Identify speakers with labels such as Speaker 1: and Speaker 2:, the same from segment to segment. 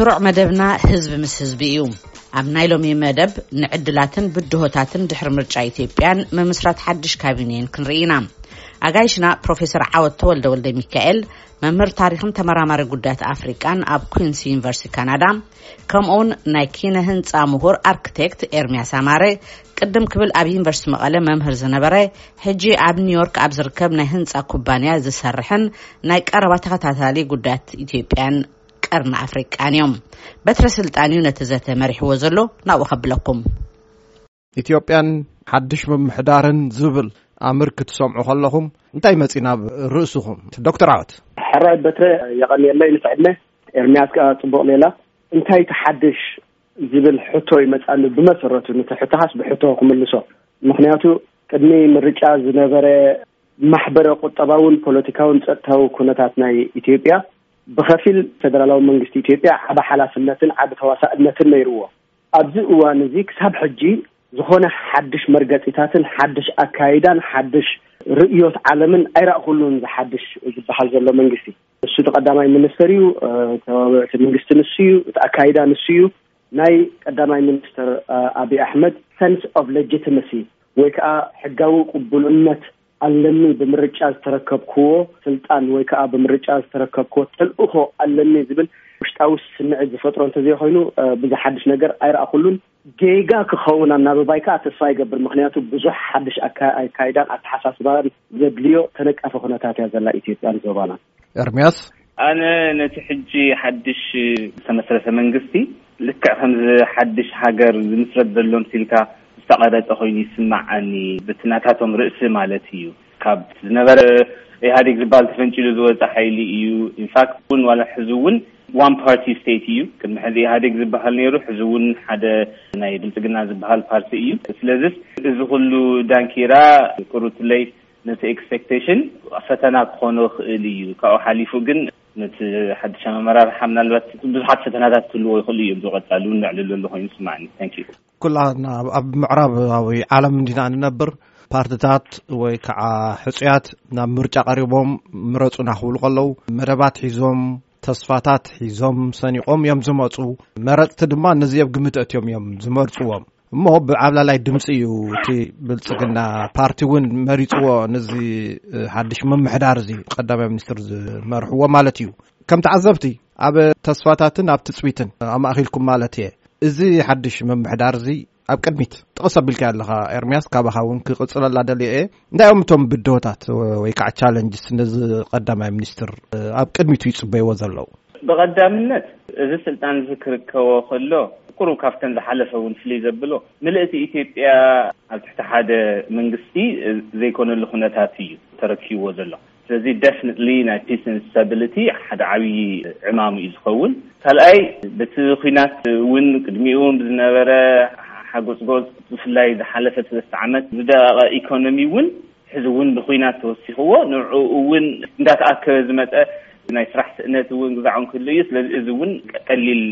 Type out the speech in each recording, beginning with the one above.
Speaker 1: ስሩዕ መደብና ህዝቢ ምስ ህዝቢ እዩ ኣብ ናይ ሎሚ መደብ ንዕድላትን ብድሆታትን ድሕሪ ምርጫ ኢትዮጵያን ምምስራት ሓድሽ ካቢኔን ክንርኢ ኢና ኣጋይሽና ፕሮፌሰር ዓወት ተወልደ ወልደ ሚካኤል መምህር ታሪኽን ተመራማሪ ጉዳያት ኣፍሪቃን ኣብ ኩንስ ዩኒቨርሲቲ ካናዳ ከምኡውን ናይ ኪነ ህንፃ ምሁር ኣርክቴክት ኤርሚያስ ኣማረ ቅድም ክብል ኣብ ዩኒቨርሲቲ መቐለ መምህር ዝነበረ ሕጂ ኣብ ኒውዮርክ ኣብ ዝርከብ ናይ ህንፃ ኩባንያ ዝሰርሕን ናይ ቀረባ ተኸታታሊ ጉዳያት ኢትዮጵያን ቀርኒ ኣፍሪቃን እዮም በትረ ስልጣን እዩ ነቲ ዘተ መሪሕዎ ዘሎ ናብኡ ከብለኩም
Speaker 2: ኢትዮጵያን ሓድሽ ምምሕዳርን ዝብል ኣምር ክትሰምዑ ከለኹም እንታይ መፂ ናብ ርእስኹም ዶክተር ዓወት?
Speaker 3: ሕራይ በትረ የቐንየለይ ምስ ዕድመ ኤርምያስ ከዓ ፅቡቕ ሌላ እንታይ ተሓድሽ ዝብል ሕቶ ይመፅኣኒ ብመሰረቱ ነቲ ሕቶኻስ ብሕቶ ክምልሶ ምክንያቱ ቅድሚ ምርጫ ዝነበረ ማሕበረ ቁጠባውን ፖለቲካውን ፀጥታዊ ኩነታት ናይ ኢትዮጵያ ብከፊል ፌደራላዊ መንግስቲ ኢትዮጵያ ዓበ ሓላፍነትን ዓበ ተዋሳእነትን ነይርዎ ኣብዚ እዋን እዚ ክሳብ ሕጂ ዝኾነ ሓድሽ መርገፂታትን ሓድሽ ኣካይዳን ሓድሽ ርእዮት ዓለምን ኣይረእኹሉን ዝሓድሽ ዝበሃል ዘሎ መንግስቲ ንሱ እቲ ቀዳማይ ሚኒስተር እዩ ተባብዕቲ መንግስቲ ንሱ እዩ እቲ ኣካይዳ ንሱ እዩ ናይ ቀዳማይ ሚኒስተር ኣብዪ ኣሕመድ ሰንስ ኦፍ ሌጂትመሲ ወይ ከዓ ሕጋዊ ቅቡልነት ኣለኒ ብምርጫ ዝተረከብክዎ ስልጣን ወይ ከኣ ብምርጫ ዝተረከብክዎ ተልእኾ ኣለኒ ዝብል ውሽጣዊ ስምዒት ዝፈጥሮ እንተዘይኮይኑ ብዙሕ ሓድሽ ነገር ኣይረኣኹሉን። ጌጋ ክኸውን ኣናብባይ ከኣ ተስፋ ይገብር፣ ምኽንያቱ ብዙሕ ሓድሽ ኣካይዳን ኣተሓሳስባን ዘድልዮ ተነቃፊ ኩነታት እያ ዘላ ኢትዮጵያን ዞባናን።
Speaker 2: ኤርምያስ፣
Speaker 4: ኣነ ነቲ ሕጂ ሓድሽ ዝተመስረተ መንግስቲ ልክዕ ከምዚ ሓድሽ ሃገር ዝምስረት ዘሎ ምሲልካ ዝተቐረጸ ኮይኑ ይስመዓኒ፣ በቲ ናታቶም ርእሲ ማለት እዩ። ካብ ዝነበረ ኢህኣዴግ ዝበሃል ተፈንጪሉ ዝወጸ ሓይሊ እዩ። ኢንፋክት እውን ዋላ ሕዚ እውን ዋን ፓርቲ ስቴት እዩ። ቅድሚ ሕዚ ኢህኣዴግ ዝበሃል ነይሩ፣ ሕዚ እውን ሓደ ናይ ብልጽግና ዝበሃል ፓርቲ እዩ። ስለዚስ እዚ ኩሉ ዳንኪራ ቁሩትለይ ነቲ ኤክስፐክቴሽን ፈተና ክኾኖ ይኽእል እዩ። ካብኡ ሓሊፉ ግን ነቲ ሓድሽ ኣመራርሓ ምናልባት ብዙሓት ፈተናታት ክህልዎ ይኽእሉ እዮም። ብቐፃሊ እውን ነዕልለሉ ኮይኑ ይስማዓኒ። ታንክ
Speaker 2: ዩ። ኩላትና ኣብ ምዕራባዊ ዓለም እንዲና ንነብር ፓርትታት ወይ ከዓ ሕፁያት ናብ ምርጫ ቀሪቦም ምረፁና ክብሉ ከለዉ መደባት ሒዞም ተስፋታት ሒዞም ሰኒቖም እዮም ዝመፁ። መረፅቲ ድማ ነዚ ኣብ ግምት ኣእትዮም እዮም ዝመርፅዎም። እሞ ብዓብላላይ ድምፂ እዩ እቲ ብልፅግና ፓርቲ እውን መሪፅዎ ንዚ ሓድሽ ምምሕዳር እዚ ቀዳማይ ሚኒስትር ዝመርሕዎ ማለት እዩ ከም ተዓዘብቲ ኣብ ተስፋታትን ኣብ ትፅቢትን ኣማእኪልኩም ማለት እየ እዚ ሓድሽ ምምሕዳር እዚ ኣብ ቅድሚት ጥቕስ ኣቢልካ ኣለኻ ኤርምያስ ካባኻ እውን ክቕፅለላ ደልዮ እየ እንታይ እዮም እቶም ብድሆታት ወይ ከዓ ቻለንጅስ ነዚ ቀዳማይ ሚኒስትር ኣብ ቅድሚቱ ይፅበይዎ ዘለዉ?
Speaker 4: ብቐዳምነት እዚ ስልጣን እዚ ክርከቦ ከሎ ቁሩብ ካብተን ዝሓለፈ እውን ፍልይ ዘብሎ ምልእቲ ኢትዮጵያ ኣብ ትሕቲ ሓደ መንግስቲ ዘይኮነሉ ኩነታት እዩ ተረኪብዎ ዘሎ። ስለዚ ደፍኒትሊ ናይ ፒስን ስታቢሊቲ ሓደ ዓብዪ ዕማም እዩ ዝኸውን። ካልኣይ በቲ ኲናት እውን ቅድሚኡ እውን ብዝነበረ ሓጎፅጎፅ ብፍላይ ዝሓለፈ ሰለስተ ዓመት ዝደቐቐ ኢኮኖሚ እውን ሕዚ እውን ብኲናት ተወሲኽዎ ንዕኡ እውን እንዳተኣከበ ዝመፀ ናይ ስራሕ ስእነት እውን ግዛዕ ክህሉ እዩ። ስለዚ እዚ እውን ቀሊል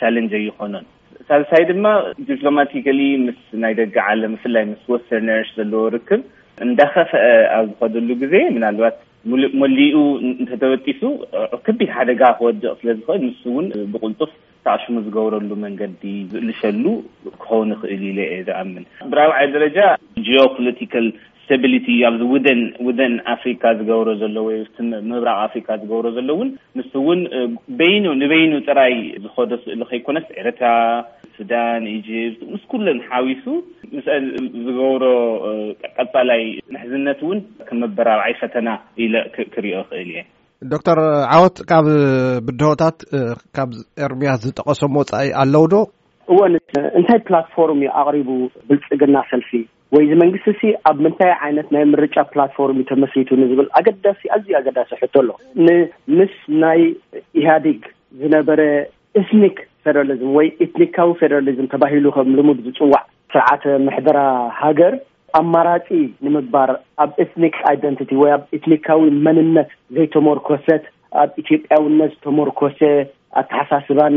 Speaker 4: ቻለንጅ ኣይኾኖን። ሳልሳይ ድማ ዲፕሎማቲካሊ ምስ ናይ ደገ ዓለም ብፍላይ ምስ ወስተርነርስ ዘለዎ ርክብ እንዳኸፈአ ኣብ ዝኸደሉ ግዜ ምናልባት ሙሉእ መሊኡ እንተተበጢሱ ክቢድ ሓደጋ ክወድቕ ስለ ዝኽእል ንሱ እውን ብቕልጡፍ ተኣሽሙ ዝገብረሉ መንገዲ ዝእልሸሉ ክኸውን ይኽእል ኢለ እየ ዝኣምን። ብራብዓይ ደረጃ ጂኦ ፖለቲካል Stability እዩ ኣብዚ ውደን ውደን ኣፍሪካ ዝገብሮ ዘሎ ወይ ኣብቲ ምብራቅ ኣፍሪካ ዝገብሮ ዘሎ እውን ንሱ እውን በይኑ ንበይኑ ጥራይ ዝኸዶ ስእሊ ከይኮነስ ኤረትራ ሱዳን ኢጅብት ምስ ኩለን ሓዊሱ ምስኣን ዝገብሮ ቀጻላይ ምሕዝነት እውን ከም መበራብዓይ ፈተና ኢለ ክሪኦ ይኽእል እየ
Speaker 2: ዶክተር ዓወት ካብ ብድሆታት ካብ ኤርምያስ ዝጠቐሶም ወፃኢ ኣለውዶ
Speaker 3: እወ እንታይ ፕላትፎርም እዩ ኣቕሪቡ ብልፅግና ሰልፊ ወይ እዚ መንግስቲ ሲ ኣብ ምንታይ ዓይነት ናይ ምርጫ ፕላትፎርም እዩ ተመስሪቱ ንዝብል ኣገዳሲ ኣዝዩ ኣገዳሲ ሕቶ ኣሎ ንምስ ናይ ኢህኣዲግ ዝነበረ እስኒክ ፌደራሊዝም ወይ ኤትኒካዊ ፌደራሊዝም ተባሂሉ ከም ልሙድ ዝፅዋዕ ስርዓተ ምሕደራ ሃገር ኣማራፂ ንምግባር ኣብ ኤትኒክ ኣይደንቲቲ ወይ ኣብ ኤትኒካዊ መንነት ዘይተመርኮሰት ኣብ ኢትዮጵያውነት ዝተመርኮሰ ኣተሓሳስባን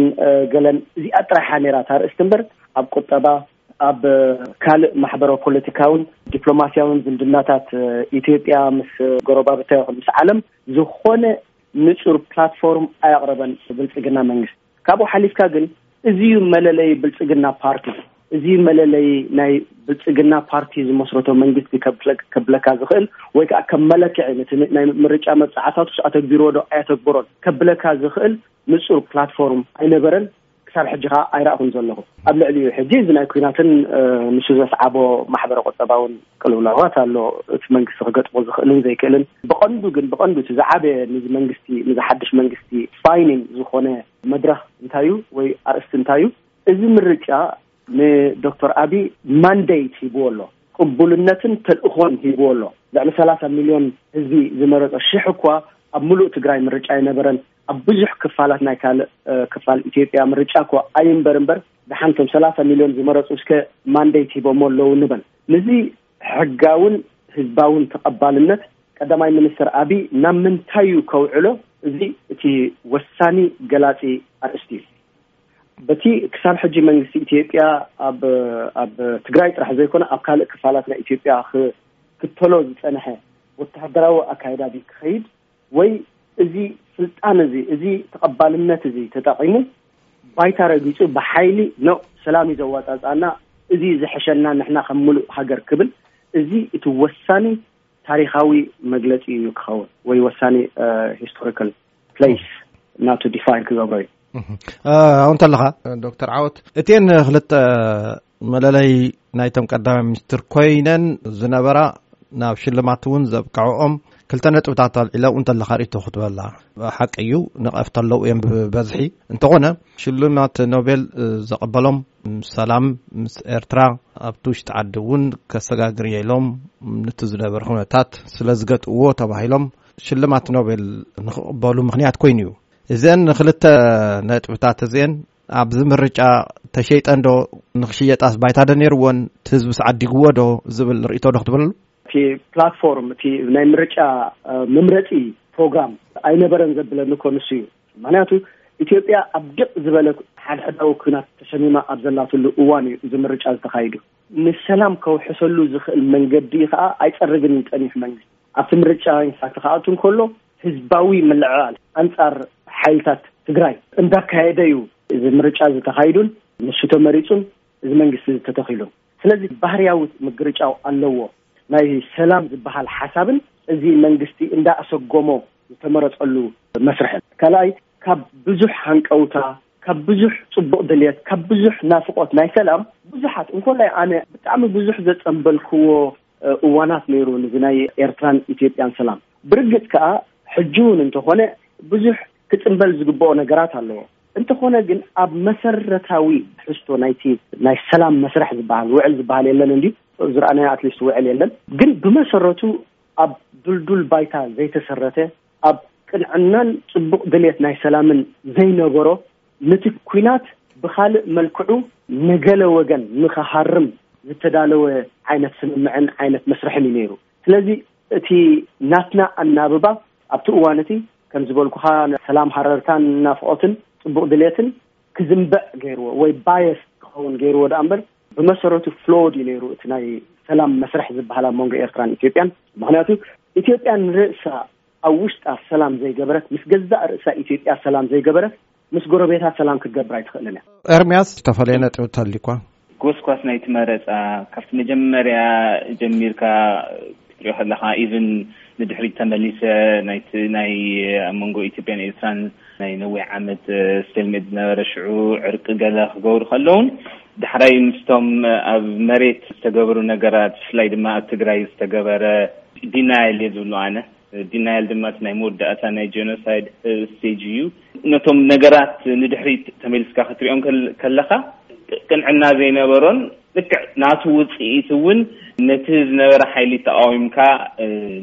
Speaker 3: ገለን እዚኣ ጥራሓ ነይራ ታርእስቲ እምበር ኣብ ቁጠባ ኣብ ካልእ ማሕበረ ፖለቲካውን ዲፕሎማስያውን ዝምድናታት ኢትዮጵያ ምስ ጎረባብታ ይኹን ምስ ዓለም ዝኾነ ንፁር ፕላትፎርም ኣየቕረበን ብልፅግና መንግስቲ። ካብኡ ሓሊፍካ ግን እዚ ዩ መለለይ ብልፅግና ፓርቲ እዚ መለለይ ናይ ብልፅግና ፓርቲ ዝመስረቶ መንግስቲ ከብለካ ዝኽእል ወይ ከዓ ከም መለክዒ ነቲ ናይ ምርጫ መብፃዕታቱስ ኣተግቢርዎ ዶ ኣየተግብሮን ከብለካ ዝኽእል ንፁር ፕላትፎርም ኣይነበረን ክሳብ ሕጂ ከኣ ኣይረኣኹን ዘለኹ። ኣብ ልዕሊኡ ሕጂ እዚ ናይ ኩናትን ንሱ ዘስዓቦ ማሕበረ ቁጠባውን ቅልውላዋት ኣሎ። እቲ መንግስቲ ክገጥሞ ዝኽእልን ዘይክእልን ብቐንዱ ግን ብቐንዱ እቲ ዝዓበየ ንዚ መንግስቲ ንዚ ሓድሽ መንግስቲ ፋይኒን ዝኾነ መድረኽ እንታይ እዩ ወይ ኣርእስቲ እንታይ እዩ? እዚ ምርጫ ንዶክተር ኣቢ ማንደይት ሂብዎ ኣሎ፣ ቅቡልነትን ተልእኾን ሂብዎ ኣሎ። ልዕሊ ሰላሳ ሚልዮን ህዝቢ ዝመረጾ ሽሕ እኳ ኣብ ምሉእ ትግራይ ምርጫ ኣይነበረን። ኣብ ብዙሕ ክፋላት ናይ ካልእ ክፋል ኢትዮጵያ ምርጫ እኮ ኣይንበር እምበር ደሓን እቶም ሰላሳ ሚልዮን ዝመረፁ እስከ ማንዴት ሂቦሞ ኣለዉ ንበል ንዚ ሕጋውን ህዝባውን ተቐባልነት ቀዳማይ ሚኒስትር ኣብይ ናብ ምንታይ እዩ ከውዕሎ እዚ እቲ ወሳኒ ገላፂ ኣርእስቲ እዩ። በቲ ክሳብ ሕጂ መንግስቲ ኢትዮጵያ ኣብ ኣብ ትግራይ ጥራሕ ዘይኮነ ኣብ ካልእ ክፋላት ናይ ኢትዮጵያ ክተሎ ዝፀንሐ ወተሃደራዊ ኣካይዳ ድዩ ክኸይድ ወይ እዚ ስልጣን እዚ እዚ ተቐባልነት እዚ ተጠቒሙ ባይታ ረጊፁ ብሓይሊ ኖ ሰላም እዩ ዘዋፃፅኣና እዚ እዩ ዝሕሸና ንሕና ከም ሙሉእ ሃገር ክብል እዚ እቲ ወሳኒ ታሪካዊ መግለፂ እዩ ክኸውን ወይ ወሳኒ ሂስቶሪካል ፕሌስ ናቱ ዲፋይን ክገብሮ እዩ
Speaker 2: ኣው እንተለኻ ዶክተር ዓወት እቲን ክልተ መለለይ ናይቶም ቀዳማይ ሚኒስትር ኮይነን ዝነበራ ናብ ሽልማት እውን ዘብቅዐኦም ክልተ ነጥብታት ኣልዒለ እውን ተለካ ርእቶ ክትበላ ሓቂ እዩ ንቐፍቲ ኣለዉ እዮም ብበዝሒ እንተኾነ ሽልማት ኖቤል ዘቐበሎም ሰላም ምስ ኤርትራ ኣብቲ ውሽጢ ዓዲ እውን ከሰጋግር እየ ኢሎም ንቲ ዝነበረ ኩነታት ስለ ዝገጥእዎ ተባሂሎም ሽልማት ኖቤል ንክቕበሉ ምክንያት ኮይኑ እዩ እዘን ንክልተ ነጥብታት እዚአን ኣብዚ ምርጫ ተሸይጠን ዶ ንክሽየጣስ ባይታ ዶ ነይርዎን እቲ ህዝብስ ዓዲግዎ ዶ ዝብል ርእቶ ዶ ክትብለሉ
Speaker 3: እቲ ፕላትፎርም እቲ ናይ ምርጫ መምረፂ ፕሮግራም ኣይነበረን ዘብለኒ እኮ ንሱ እዩ ምክንያቱ ኢትዮጵያ ኣብ ድቕ ዝበለ ሓድሕዳዊ ኩናት ተሸሚማ ኣብ ዘላትሉ እዋን እዩ እዚ ምርጫ ዝተካይዱ ንሰላም ከውሕሰሉ ዝኽእል መንገዲ ከዓ ኣይፀርግን እዩ ፀኒሑ መንግስቲ ኣብቲ ምርጫ ኢንፋክት ክኣቱ እንከሎ ህዝባዊ ምልዕዓል ኣንፃር ሓይልታት ትግራይ እንዳካየደ እዩ እዚ ምርጫ እዚ ተኻይዱን ንሱ ተመሪፁን እዚ መንግስቲ እዚ ተተኺሉን። ስለዚ ባህርያዊ ምግርጫው ኣለዎ። ናይ ሰላም ዝበሃል ሓሳብን እዚ መንግስቲ እንዳኣሰጎሞ ዝተመረፀሉ መስርሕን። ካልኣይ ካብ ብዙሕ ሃንቀውታ፣ ካብ ብዙሕ ፅቡቕ ድልየት፣ ካብ ብዙሕ ናፍቖት ናይ ሰላም ብዙሓት እንኮላይ ኣነ ብጣዕሚ ብዙሕ ዘፀምበልክዎ እዋናት ነይሩ ንዚ ናይ ኤርትራን ኢትዮጵያን ሰላም። ብርግጽ ከኣ ሕጂ እውን እንተኾነ ብዙሕ ክጽምበል ዝግብኦ ነገራት ኣለዎ። እንተኾነ ግን ኣብ መሰረታዊ ትሕዝቶ ናይቲ ናይ ሰላም መስርሕ ዝበሃል ውዕል ዝበሃል የለን እንዲ ዝረኣናዮ ኣትሊስት ውዕል የለን ግን ብመሰረቱ ኣብ ዱልዱል ባይታ ዘይተሰረተ ኣብ ቅንዕናን ጽቡቕ ድሌት ናይ ሰላምን ዘይነበሮ ንቲ ኩናት ብኻልእ መልክዑ ንገለ ወገን ንኸሃርም ዝተዳለወ ዓይነት ስምምዕን ዓይነት መስርሕን እዩ ነይሩ ስለዚ እቲ ናትና ኣናብባ ኣብቲ እዋን እቲ ከም ዝበልኩኻ ሰላም ሃረርታን ናፍቆትን ጽቡቕ ድሌትን ክዝንበዕ ገይርዎ ወይ ባየስ ክኸውን ገይርዎ ድኣ እምበር ብመሰረቱ ፍሎ ድዩ ነይሩ እቲ ናይ ሰላም መስርሕ ዝበሃል ኣብ መንጎ ኤርትራን ኢትዮጵያን? ምክንያቱ ኢትዮጵያ ንርእሳ ኣብ ውሽጣ ሰላም ዘይገበረት ምስ ገዛእ ርእሳ ኢትዮጵያ ሰላም ዘይገበረት ምስ ጎረቤታ ሰላም ክትገብር ኣይትኽእልን እያ።
Speaker 2: ኤርምያስ ዝተፈለየ ነጥቢ እንተልዩኳ?
Speaker 4: ጎስኳስ ናይቲ መረፃ ካብቲ መጀመርያ ጀሚርካ ክትሪኦ ከለካ ኢቭን ንድሕሪት ተመሊሰ ናይቲ ናይ ኣብ መንጎ ኢትዮጵያን ኤርትራን ናይ ነዊሕ ዓመት ስተልሜት ዝነበረ ሽዑ ዕርቂ ገለ ክገብሩ ከለውን ዳሕራይ ምስቶም ኣብ መሬት ዝተገብሩ ነገራት ብፍላይ ድማ ኣብ ትግራይ ዝተገበረ ዲናይል እየ ዝብሉ ኣነ ዲናይል ድማ እቲ ናይ መወዳእታ ናይ ጀኖሳይድ ስቴጅ እዩ ነቶም ነገራት ንድሕሪት ተመልስካ ክትሪኦም ከለኻ ቅንዕና ዘይነበሮን ልክዕ ናቱ ውፅኢት እውን ነቲ ዝነበረ ሓይሊ ተቃዊምካ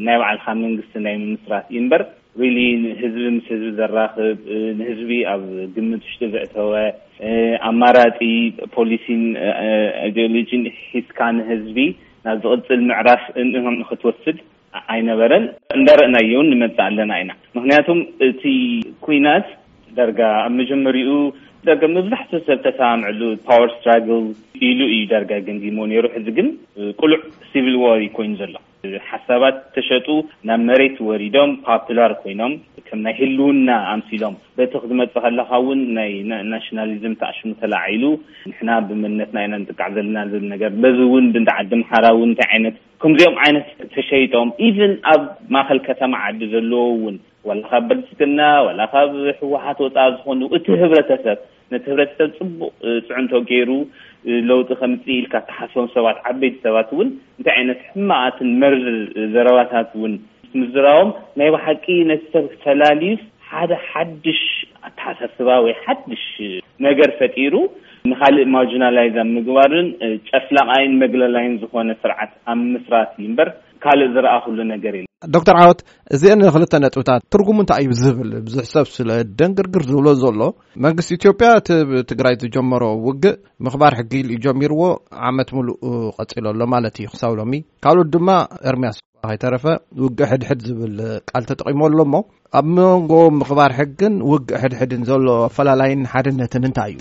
Speaker 4: ናይ ባዕልካ መንግስቲ ናይ ምምስራት እዩ እምበር really ንህዝቢ ምስ ህዝቢ ዘራኽብ ንህዝቢ ኣብ ግምት ውሽጢ ዘእተወ ኣማራፂ ፖሊሲን ኣይዲዮሎጂን ሒዝካ ንህዝቢ ናብ ዝቕፅል ምዕራፍ ንክትወስድ ኣይነበረን። እንዳረእናዮ እውን ንመፅእ ኣለና ኢና። ምኽንያቱም እቲ ኲናት ዳርጋ ኣብ መጀመሪኡ ዳርጋ መብዛሕትኡ ሰብ ተሰማምዕሉ power struggle ኢሉ እዩ ዳርጋ ገምጊምዎ ነይሩ። ሕዚ ግን ቅሉዕ civil war እዩ ኮይኑ ዘሎ። ሓሳባት ተሸጡ ናብ መሬት ወሪዶም ፓፕላር ኮይኖም ከም ናይ ህልውና ኣምሲሎም በቲ ክትመጽእ ከለኻ እውን ናይ ናሽናሊዝም ተኣሽሙ ተላዒሉ ንሕና ብመንነትና ኢና ንጥቃዕ ዘለና ዝብል ነገር በዚ እውን ብንዲ ዓዲ ምሓራ እውን እንታይ ዓይነት ከምዚኦም ዓይነት ተሸይጦም ኢቨን ኣብ ማእኸል ከተማ ዓዲ ዘለዎ እውን ዋላ ካብ ብልፅግና ዋላ ካብ ህወሓት ወፃእ ዝኾኑ እቲ ህብረተሰብ ነቲ ህብረተሰብ ፅቡቅ ፅዕንቶ ገይሩ ለውጢ ከምፅእ ኢልካ እትሓስቦም ሰባት ዓበይቲ ሰባት እውን እንታይ ዓይነት ሕማቃትን መርር ዘረባታት እውን ምስ ምዝራቦም ናይ ብሓቂ ነቲ ሰብ ፈላልዩስ ሓደ ሓድሽ ኣተሓሳስባ ወይ ሓድሽ ነገር ፈጢሩ ንካልእ ማርጂናላይዝ ኣብ ምግባርን ጨፍላቃይን መግለላይን ዝኾነ ስርዓት ኣብ ምስራት እዩ እምበር ካልእ ዝረኣኹሉ ነገር የለን።
Speaker 2: ዶክተር ዓወት እዚአን ክልተ ነጥብታት ትርጉሙ እንታይ እዩ ዝብል ብዙሕ ሰብ ስለ ደንግርግር ዝብሎ ዘሎ መንግስቲ ኢትዮጵያ እቲ ትግራይ ዝጀመሮ ውግእ ምኽባር ሕጊ ኢሉ እዩ ጀሚርዎ ዓመት ሙሉእ ቀፂሎ ኣሎ ማለት እዩ ክሳብ ሎሚ ካልኦት ድማ ኤርሚያስ ከይተረፈ ውግእ ሕድሕድ ዝብል ቃል ተጠቂሞ ኣሎ እሞ ኣብ መንጎ ምኽባር ሕግን ውግእ ሕድሕድን ዘሎ ኣፈላላይን ሓድነትን እንታይ እዩ